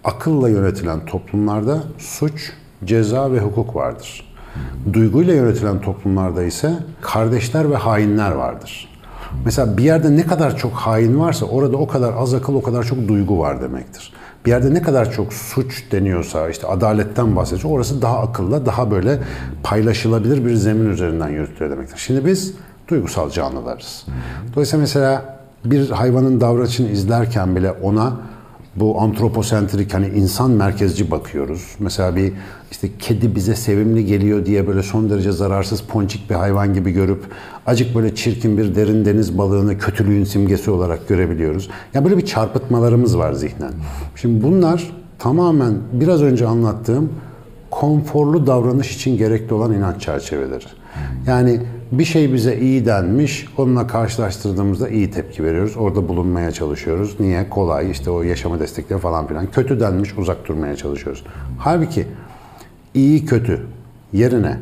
Akılla yönetilen toplumlarda suç, ceza ve hukuk vardır. Duyguyla yönetilen toplumlarda ise kardeşler ve hainler vardır. Mesela bir yerde ne kadar çok hain varsa orada o kadar az akıl, o kadar çok duygu var demektir. Bir yerde ne kadar çok suç deniyorsa, işte adaletten bahsediyor, orası daha akıllı, daha böyle paylaşılabilir bir zemin üzerinden yürütülüyor demektir. Şimdi biz duygusal canlılarız. Dolayısıyla mesela bir hayvanın davranışını izlerken bile ona bu antroposentrik hani insan merkezci bakıyoruz. Mesela bir işte kedi bize sevimli geliyor diye böyle son derece zararsız ponçik bir hayvan gibi görüp acık böyle çirkin bir derin deniz balığını kötülüğün simgesi olarak görebiliyoruz. Ya yani böyle bir çarpıtmalarımız var zihnen. Şimdi bunlar tamamen biraz önce anlattığım konforlu davranış için gerekli olan inanç çerçeveleri. Yani bir şey bize iyi denmiş, onunla karşılaştırdığımızda iyi tepki veriyoruz. Orada bulunmaya çalışıyoruz. Niye? Kolay, işte o yaşama destekleri falan filan. Kötü denmiş, uzak durmaya çalışıyoruz. Halbuki iyi kötü yerine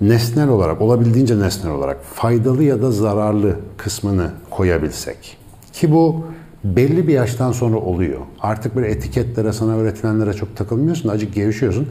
nesnel olarak, olabildiğince nesnel olarak faydalı ya da zararlı kısmını koyabilsek. Ki bu belli bir yaştan sonra oluyor. Artık böyle etiketlere, sana öğretilenlere çok takılmıyorsun, acık gevşiyorsun.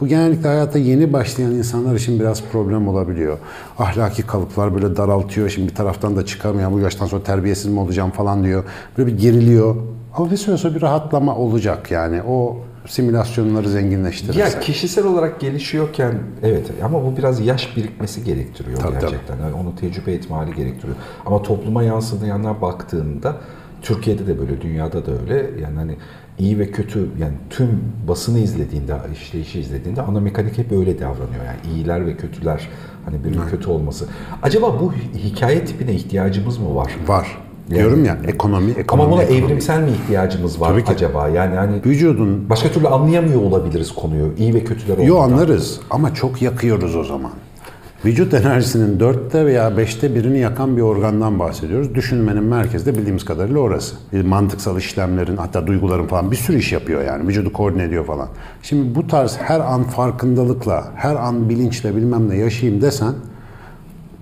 Bu genellikle hayata yeni başlayan insanlar için biraz problem olabiliyor. Ahlaki kalıplar böyle daraltıyor. Şimdi bir taraftan da çıkamıyor. Bu yaştan sonra terbiyesiz mi olacağım falan diyor. Böyle bir geriliyor. Ama bir süre sonra bir rahatlama olacak yani. O simülasyonları zenginleştirirse. Ya kişisel olarak gelişiyorken evet ama bu biraz yaş birikmesi gerektiriyor tabii, gerçekten. Tabii. Yani onu tecrübe etme hali gerektiriyor. Ama topluma yansıyanlar baktığında Türkiye'de de böyle, dünyada da öyle. Yani hani iyi ve kötü yani tüm basını izlediğinde, işleyişi izlediğinde ana mekanik hep öyle davranıyor. Yani iyiler ve kötüler hani birinin kötü olması. Acaba bu hikaye tipine ihtiyacımız mı var? Var. Yani, Diyorum ya ekonomi, ekonomi. Ama buna ekonomi. evrimsel mi ihtiyacımız var Tabii ki. acaba? Yani hani vücudun başka türlü anlayamıyor olabiliriz konuyu. iyi ve kötüler olduğundan. Yo anlarız ama çok yakıyoruz o zaman. Vücut enerjisinin dörtte veya beşte birini yakan bir organdan bahsediyoruz. Düşünmenin merkezde bildiğimiz kadarıyla orası. Mantıksal işlemlerin hatta duyguların falan bir sürü iş yapıyor yani. Vücudu koordine ediyor falan. Şimdi bu tarz her an farkındalıkla, her an bilinçle bilmem ne yaşayayım desen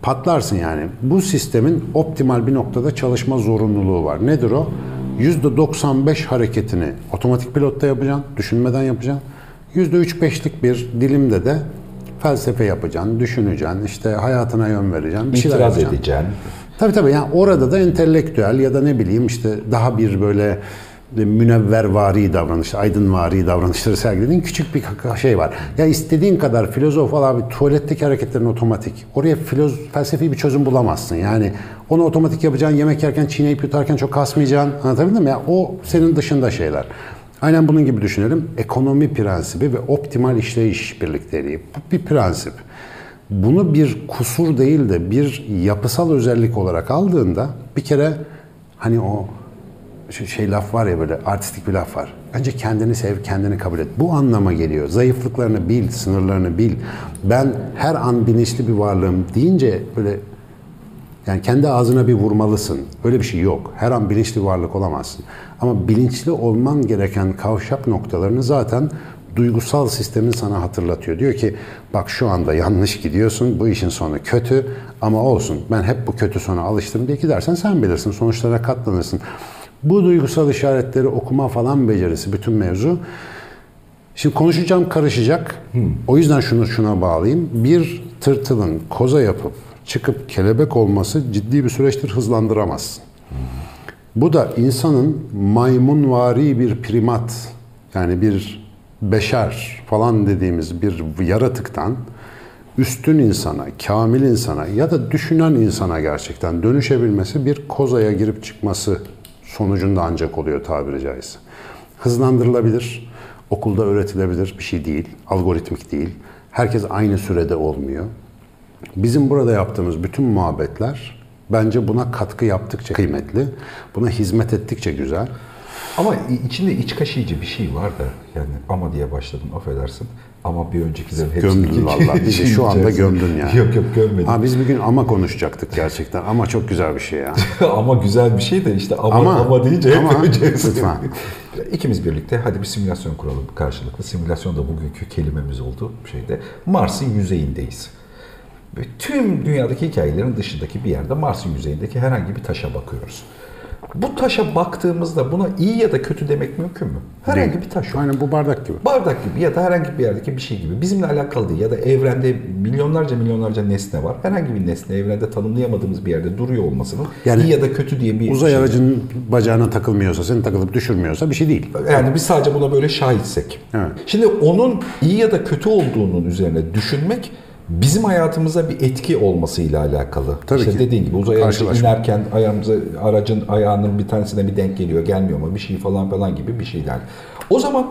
patlarsın yani. Bu sistemin optimal bir noktada çalışma zorunluluğu var. Nedir o? %95 hareketini otomatik pilotta yapacaksın, düşünmeden yapacaksın. %3-5'lik bir dilimde de felsefe yapacaksın, düşüneceksin, işte hayatına yön vereceksin, bir şeyler İtiraz yapacaksın. edeceksin. Tabii tabii yani orada da entelektüel ya da ne bileyim işte daha bir böyle münevvervari davranış, aydınvari davranışları sergilediğin küçük bir şey var. Ya istediğin kadar filozof al abi tuvaletteki hareketlerin otomatik. Oraya filoz, felsefi bir çözüm bulamazsın. Yani onu otomatik yapacaksın, yemek yerken çiğneyip yutarken çok kasmayacaksın. Anlatabildim mi? Ya o senin dışında şeyler. Aynen bunun gibi düşünelim. Ekonomi prensibi ve optimal işleyiş birlikteliği. Bu bir prensip. Bunu bir kusur değil de bir yapısal özellik olarak aldığında bir kere hani o şu şey laf var ya böyle artistik bir laf var. Önce kendini sev, kendini kabul et. Bu anlama geliyor. Zayıflıklarını bil, sınırlarını bil. Ben her an bilinçli bir varlığım deyince böyle yani kendi ağzına bir vurmalısın. Öyle bir şey yok. Her an bilinçli varlık olamazsın. Ama bilinçli olman gereken kavşak noktalarını zaten duygusal sistemin sana hatırlatıyor. Diyor ki bak şu anda yanlış gidiyorsun, bu işin sonu kötü ama olsun ben hep bu kötü sona alıştım diye gidersen sen bilirsin, sonuçlara katlanırsın. Bu duygusal işaretleri okuma falan becerisi bütün mevzu. Şimdi konuşacağım karışacak. Hmm. O yüzden şunu şuna bağlayayım. Bir tırtılın koza yapıp çıkıp kelebek olması ciddi bir süreçtir hızlandıramazsın. Bu da insanın maymunvari bir primat yani bir beşer falan dediğimiz bir yaratıktan üstün insana, kamil insana ya da düşünen insana gerçekten dönüşebilmesi bir kozaya girip çıkması sonucunda ancak oluyor tabiri caizse. Hızlandırılabilir, okulda öğretilebilir bir şey değil, algoritmik değil. Herkes aynı sürede olmuyor. Bizim burada yaptığımız bütün muhabbetler bence buna katkı yaptıkça kıymetli, buna hizmet ettikçe güzel. Ama içinde iç kaşıyıcı bir şey var da yani ama diye başladım affedersin. Ama bir öncekilerin hepsini Gömdün valla. Bizi şu anda *laughs* gömdün yani. Yok yok gömmedim. Ha, biz bir gün ama konuşacaktık gerçekten. Ama çok güzel bir şey ya. *laughs* ama güzel bir şey de işte ama ama, ama deyince ama, hep lütfen. *laughs* İkimiz birlikte hadi bir simülasyon kuralım karşılıklı. Simülasyon da bugünkü kelimemiz oldu şeyde. Mars'ın yüzeyindeyiz. Ve tüm dünyadaki hikayelerin dışındaki bir yerde Mars'ın yüzeyindeki herhangi bir taşa bakıyoruz. Bu taşa baktığımızda buna iyi ya da kötü demek mümkün mü? Herhangi Değil. bir taş yok. Aynen bu bardak gibi. Bardak gibi ya da herhangi bir yerdeki bir şey gibi. Bizimle alakalı değil ya da evrende milyonlarca milyonlarca nesne var. Herhangi bir nesne evrende tanımlayamadığımız bir yerde duruyor olmasının Yani iyi ya da kötü diye bir Uzay şey. aracının bacağına takılmıyorsa, seni takılıp düşürmüyorsa bir şey değil. Yani biz sadece buna böyle şahitsek. Evet. Şimdi onun iyi ya da kötü olduğunun üzerine düşünmek bizim hayatımıza bir etki olmasıyla alakalı. Tabii işte ki. dediğin gibi uzay aracı inerken ayağımıza aracın ayağının bir tanesine bir denk geliyor, gelmiyor mu bir şey falan falan gibi bir şeyler. O zaman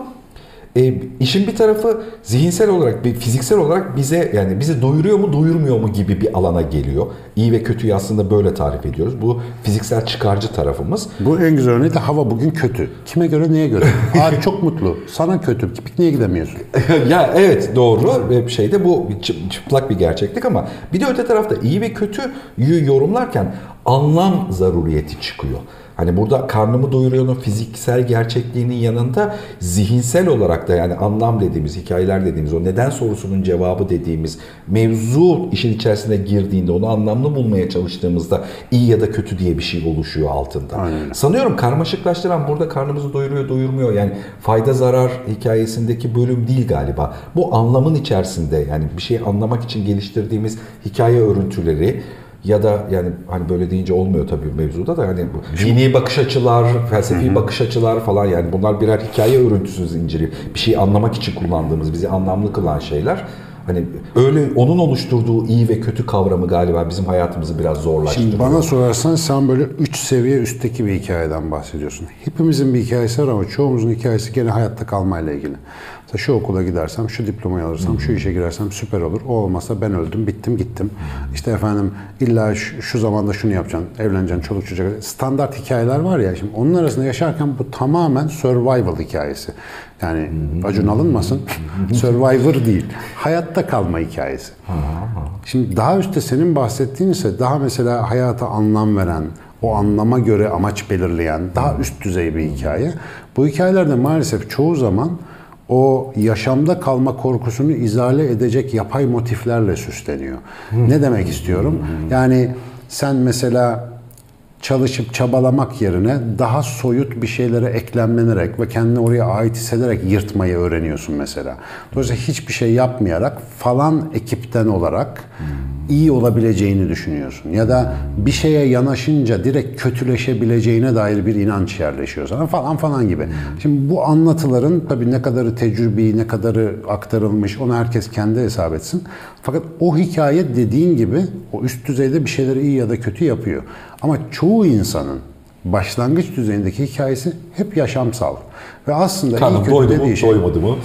e, işin bir tarafı zihinsel olarak, bir fiziksel olarak bize yani bizi doyuruyor mu, doyurmuyor mu gibi bir alana geliyor. İyi ve kötüyü aslında böyle tarif ediyoruz. Bu fiziksel çıkarcı tarafımız. Bu en güzel örneği de hava bugün kötü. Kime göre neye göre? *laughs* Ağaç çok mutlu. Sana kötü. Pikniğe gidemiyorsun. *laughs* ya evet doğru ve şeyde bu çı- çıplak bir gerçeklik ama bir de öte tarafta iyi ve kötüyü yorumlarken anlam zaruriyeti çıkıyor. Hani burada karnımı doyuruyor'un fiziksel gerçekliğinin yanında zihinsel olarak da yani anlam dediğimiz, hikayeler dediğimiz, o neden sorusunun cevabı dediğimiz mevzu işin içerisine girdiğinde onu anlamlı bulmaya çalıştığımızda iyi ya da kötü diye bir şey oluşuyor altında. Aynen. Sanıyorum karmaşıklaştıran burada karnımızı doyuruyor, doyurmuyor. Yani fayda zarar hikayesindeki bölüm değil galiba. Bu anlamın içerisinde yani bir şeyi anlamak için geliştirdiğimiz hikaye örüntüleri ya da yani hani böyle deyince olmuyor tabii mevzuda da hani dini bakış açılar, felsefi bakış açılar falan yani bunlar birer hikaye örüntüsü zinciri. Bir şeyi anlamak için kullandığımız, bizi anlamlı kılan şeyler. Hani öyle onun oluşturduğu iyi ve kötü kavramı galiba bizim hayatımızı biraz zorlaştırıyor. Şimdi bana sorarsan sen böyle 3 seviye üstteki bir hikayeden bahsediyorsun. Hepimizin bir hikayesi var ama çoğumuzun hikayesi gene hayatta kalmayla ilgili. Mesela şu okula gidersem, şu diplomayı alırsam, şu işe girersem süper olur. O olmasa ben öldüm, bittim, gittim. İşte efendim illa şu, şu zamanda şunu yapacaksın, evleneceksin, çoluk çocuk. Standart hikayeler var ya şimdi onun arasında yaşarken bu tamamen survival hikayesi. Yani acun alınmasın. Survivor değil. Hayatta kalma hikayesi. Şimdi daha üstte senin bahsettiğin ise daha mesela hayata anlam veren, o anlama göre amaç belirleyen daha üst düzey bir hikaye. Bu hikayelerde maalesef çoğu zaman o yaşamda kalma korkusunu izale edecek yapay motiflerle süsleniyor. Ne demek istiyorum? Yani sen mesela çalışıp çabalamak yerine daha soyut bir şeylere eklemlenerek ve kendini oraya ait hissederek yırtmayı öğreniyorsun mesela. Dolayısıyla hiçbir şey yapmayarak falan ekipten olarak iyi olabileceğini düşünüyorsun. Ya da bir şeye yanaşınca direkt kötüleşebileceğine dair bir inanç yerleşiyor sana falan falan gibi. Şimdi bu anlatıların tabii ne kadarı tecrübi, ne kadarı aktarılmış onu herkes kendi hesap etsin. Fakat o hikaye dediğin gibi o üst düzeyde bir şeyleri iyi ya da kötü yapıyor. Ama çoğu insanın başlangıç düzeyindeki hikayesi hep yaşamsal. Ve aslında iyi Karnım kötü doydu mu, şey. doymadı mı?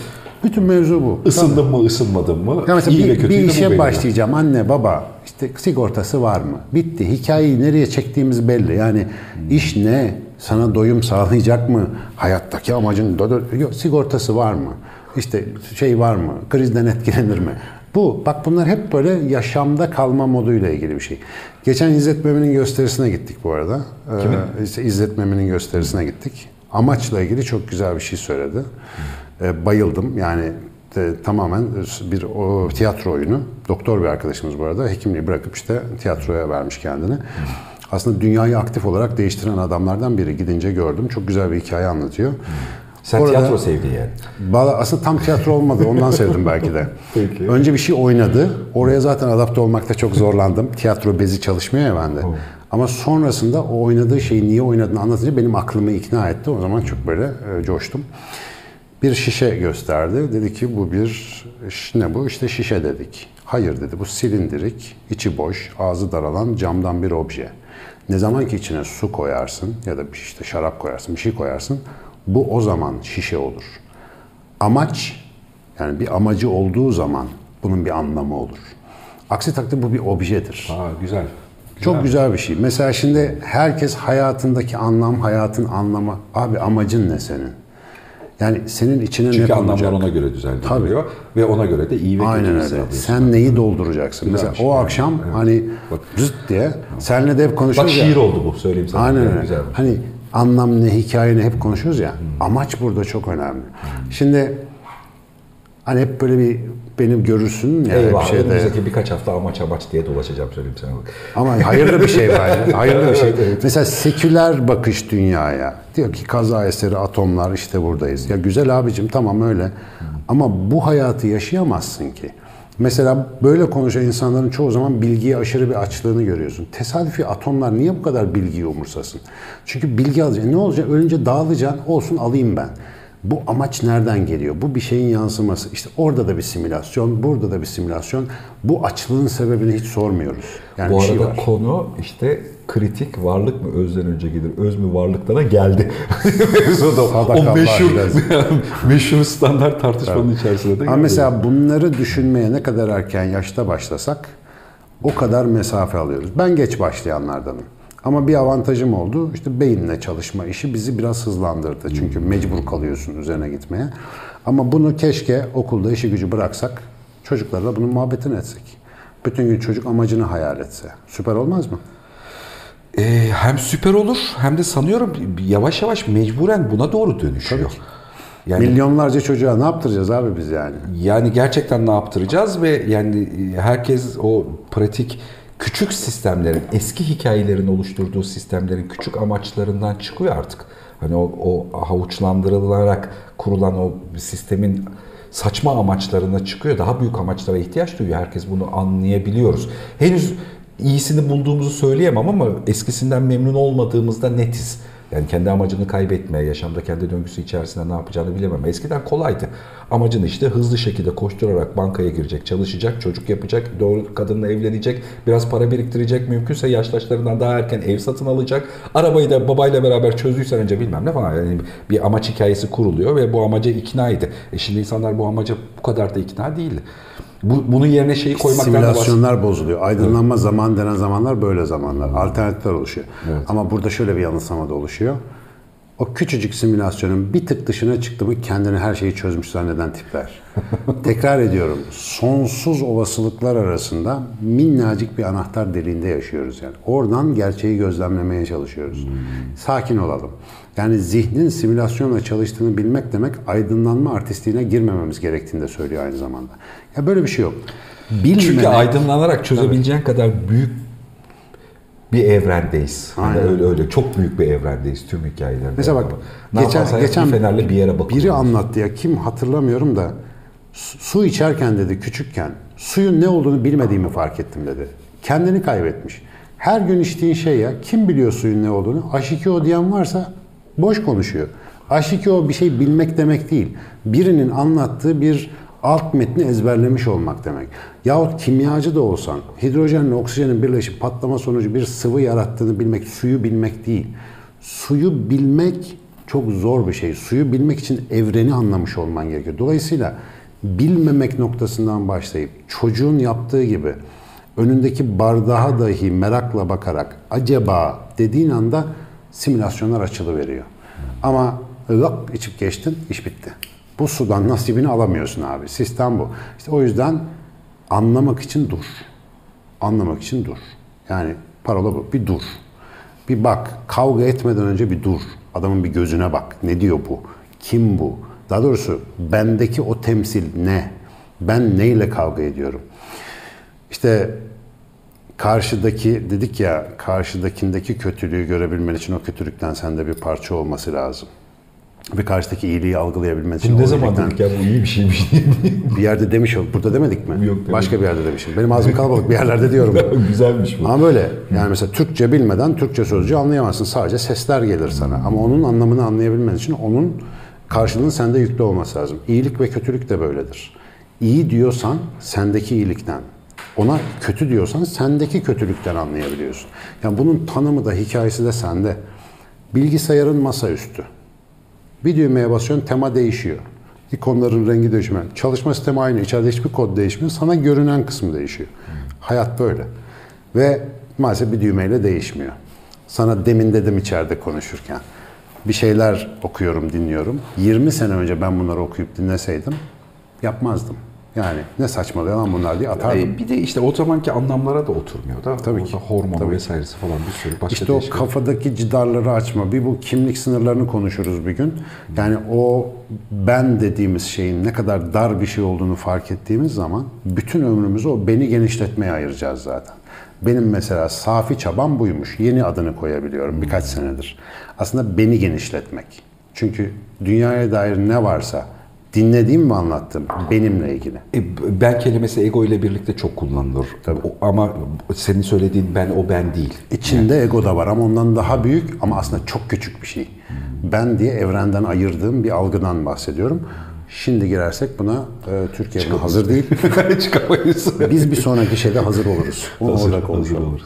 Bütün mevzu bu. Isındım mı, ısınmadım mı? Ya mesela İyi bir, bir işe başlayacağım anne baba işte sigortası var mı? Bitti. Hikayeyi nereye çektiğimiz belli. Yani iş ne? Sana doyum sağlayacak mı? Hayattaki amacın yok, sigortası var mı? İşte şey var mı? Krizden etkilenir mi? Bu. Bak bunlar hep böyle yaşamda kalma moduyla ilgili bir şey. Geçen İzzet Memin'in gösterisine gittik bu arada. Kimin? Ee, İzzet Memin'in gösterisine gittik. Amaçla ilgili çok güzel bir şey söyledi. Ee, bayıldım. Yani e, tamamen bir o tiyatro oyunu. Doktor bir arkadaşımız bu arada. Hekimliği bırakıp işte tiyatroya vermiş kendini. Aslında dünyayı aktif olarak değiştiren adamlardan biri. Gidince gördüm. Çok güzel bir hikaye anlatıyor. Sen Orada- tiyatro sevdi yani. Aslında tam tiyatro olmadı. Ondan sevdim belki de. *laughs* Peki. Önce bir şey oynadı. Oraya zaten adapte olmakta çok zorlandım. Tiyatro bezi çalışmıyor ya bende. Ama sonrasında o oynadığı şeyi niye oynadığını anlatınca benim aklımı ikna etti. O zaman çok böyle e, coştum. Bir şişe gösterdi. Dedi ki bu bir ne bu? İşte şişe dedik. Hayır dedi bu silindirik, içi boş, ağzı daralan camdan bir obje. Ne zaman ki içine su koyarsın ya da işte şarap koyarsın, bir şey koyarsın bu o zaman şişe olur. Amaç yani bir amacı olduğu zaman bunun bir anlamı olur. Aksi takdirde bu bir objedir. Aa, güzel. Çok güzel bir şey. Mesela şimdi herkes hayatındaki anlam, hayatın anlamı. Abi amacın ne senin? Yani senin içine Çünkü ne anlamlar konacak? ona göre düzenleniyor ve ona göre de iyi ve Aynen kötü öyle. Sen neyi dolduracaksın? Mesela Güzelmiş. o akşam evet. hani Bak. zıt diye senle de hep Bak konuşuyoruz ya. şiir oldu bu söyleyeyim sana. Aynen öyle. Güzel. Hani anlam ne, hikaye ne hep konuşuyoruz ya. Amaç burada çok önemli. Şimdi hani hep böyle bir benim görürsün yani Eyvah, bir şeyde. önümüzdeki birkaç hafta amaç amaç diye dolaşacağım söyleyeyim sana. Ama hayırlı bir şey var. *laughs* Hayırlı bir şey. Evet, evet. Mesela seküler bakış dünyaya. Diyor ki kaza eseri atomlar işte buradayız. Ya güzel abicim tamam öyle. Ama bu hayatı yaşayamazsın ki. Mesela böyle konuşan insanların çoğu zaman bilgiye aşırı bir açlığını görüyorsun. Tesadüfi atomlar niye bu kadar bilgiyi umursasın? Çünkü bilgi alacaksın. Ne olacak? Ölünce dağılacaksın. Olsun alayım ben. Bu amaç nereden geliyor? Bu bir şeyin yansıması. İşte orada da bir simülasyon, burada da bir simülasyon. Bu açlığın sebebini hiç sormuyoruz. Yani Bu şey arada var. konu işte kritik varlık mı özden önce gelir, öz mü varlıktana geldi. *laughs* O meşhur, *laughs* meşhur standart tartışmanın içerisinde de Ama mesela bunları düşünmeye ne kadar erken yaşta başlasak o kadar mesafe alıyoruz. Ben geç başlayanlardanım. Ama bir avantajım oldu. İşte beyinle çalışma işi bizi biraz hızlandırdı. Çünkü mecbur kalıyorsun üzerine gitmeye. Ama bunu keşke okulda işi gücü bıraksak, çocuklarla bunun muhabbetini etsek. Bütün gün çocuk amacını hayal etse. Süper olmaz mı? Ee, hem süper olur hem de sanıyorum yavaş yavaş mecburen buna doğru dönüşüyor. Yani Milyonlarca çocuğa ne yaptıracağız abi biz yani? Yani gerçekten ne yaptıracağız ve yani herkes o pratik küçük sistemlerin, eski hikayelerin oluşturduğu sistemlerin küçük amaçlarından çıkıyor artık. Hani o, o havuçlandırılarak kurulan o sistemin saçma amaçlarına çıkıyor. Daha büyük amaçlara ihtiyaç duyuyor. Herkes bunu anlayabiliyoruz. Henüz iyisini bulduğumuzu söyleyemem ama eskisinden memnun olmadığımızda netiz. Yani kendi amacını kaybetmeye, yaşamda kendi döngüsü içerisinde ne yapacağını bilemem. Eskiden kolaydı. Amacın işte hızlı şekilde koşturarak bankaya girecek, çalışacak, çocuk yapacak, doğru kadınla evlenecek, biraz para biriktirecek, mümkünse yaşlaşlarından daha erken ev satın alacak. Arabayı da babayla beraber çözdüysen önce bilmem ne falan. Yani bir amaç hikayesi kuruluyor ve bu amaca ikna idi. E şimdi insanlar bu amaca bu kadar da ikna değil. Bu, bunun yerine şeyi koymaktan da. Simülasyonlar bozuluyor. Aydınlanma zaman denen zamanlar böyle zamanlar. Alternatifler oluşuyor. Ama burada şöyle bir yanılsama da oluşuyor. O küçücük simülasyonun bir tık dışına çıktı mı kendini her şeyi çözmüş zanneden tipler. *laughs* Tekrar ediyorum. Sonsuz olasılıklar arasında minnacık bir anahtar deliğinde yaşıyoruz yani. Oradan gerçeği gözlemlemeye çalışıyoruz. Sakin olalım. Yani zihnin simülasyonla çalıştığını bilmek demek aydınlanma artistliğine girmememiz gerektiğini de söylüyor aynı zamanda. Ya böyle bir şey yok. Bilmeme, Çünkü aydınlanarak çözebileceğin kadar büyük bir evrendeyiz. Hani Aynen. öyle öyle çok büyük bir evrendeyiz tüm hikayelerde. Mesela bak ne geçen, geçen bir fenerle bir yere bakıyoruz. biri anlattı ya kim hatırlamıyorum da su su içerken dedi küçükken suyun ne olduğunu bilmediğimi fark ettim dedi. Kendini kaybetmiş. Her gün içtiğin şey ya kim biliyor suyun ne olduğunu? H2O diyen varsa boş konuşuyor. H2O bir şey bilmek demek değil. Birinin anlattığı bir alt metni ezberlemiş olmak demek. Yahut kimyacı da olsan hidrojenle oksijenin birleşip patlama sonucu bir sıvı yarattığını bilmek, suyu bilmek değil. Suyu bilmek çok zor bir şey. Suyu bilmek için evreni anlamış olman gerekiyor. Dolayısıyla bilmemek noktasından başlayıp çocuğun yaptığı gibi önündeki bardağa dahi merakla bakarak acaba dediğin anda simülasyonlar açılıveriyor. Ama lak içip geçtin, iş bitti. Bu sudan nasibini alamıyorsun abi. Sistem bu. İşte o yüzden anlamak için dur. Anlamak için dur. Yani parola bu. Bir dur. Bir bak. Kavga etmeden önce bir dur. Adamın bir gözüne bak. Ne diyor bu? Kim bu? Daha doğrusu bendeki o temsil ne? Ben neyle kavga ediyorum? İşte karşıdaki dedik ya karşıdakindeki kötülüğü görebilmen için o kötülükten sende bir parça olması lazım. Ve karşıdaki iyiliği algılayabilmen için Bunu ne zaman dedik ya bu iyi bir şeymiş diye. *laughs* bir yerde demiş ol. Burada demedik mi? Yok, demedik. Başka bir yerde demişim. Benim ağzım kalabalık bir yerlerde diyorum. *laughs* Güzelmiş bu. Ama böyle. Yani mesela Türkçe bilmeden Türkçe sözcüğü anlayamazsın. Sadece sesler gelir sana. Ama onun anlamını anlayabilmen için onun karşılığının sende yüklü olması lazım. İyilik ve kötülük de böyledir. İyi diyorsan sendeki iyilikten, ona kötü diyorsan sendeki kötülükten anlayabiliyorsun. Yani bunun tanımı da hikayesi de sende. Bilgisayarın masaüstü. Bir düğmeye basıyorsun tema değişiyor. İkonların rengi değişmiyor. Çalışma sistemi aynı. İçeride hiçbir kod değişmiyor. Sana görünen kısmı değişiyor. Hayat böyle. Ve maalesef bir düğmeyle değişmiyor. Sana demin dedim içeride konuşurken. Bir şeyler okuyorum, dinliyorum. 20 sene önce ben bunları okuyup dinleseydim yapmazdım. Yani ne saçmalıyor lan bunlar diye atardım. E, bir de işte o zamanki anlamlara da oturmuyor da. Tabii ki. Hormon Tabii. vesairesi falan bir sürü başka İşte o kafadaki cidarları açma. Bir bu kimlik sınırlarını konuşuruz bir gün. Yani o ben dediğimiz şeyin ne kadar dar bir şey olduğunu fark ettiğimiz zaman bütün ömrümüzü o beni genişletmeye ayıracağız zaten. Benim mesela safi çabam buymuş. Yeni adını koyabiliyorum birkaç senedir. Aslında beni genişletmek. Çünkü dünyaya dair ne varsa dinlediğim ve anlattığım benimle ilgili. E, ben kelimesi ego ile birlikte çok kullanılır. O- ama senin söylediğin ben o ben değil. İçinde ego da var ama ondan daha büyük ama aslında çok küçük bir şey. Ben diye evrenden ayırdığım bir algıdan bahsediyorum. Şimdi girersek buna e, Türkiye buna hazır değil. *laughs* Çıkamayız. Biz bir sonraki şeyde hazır oluruz. Onu Hazır- orada hazır oluruz.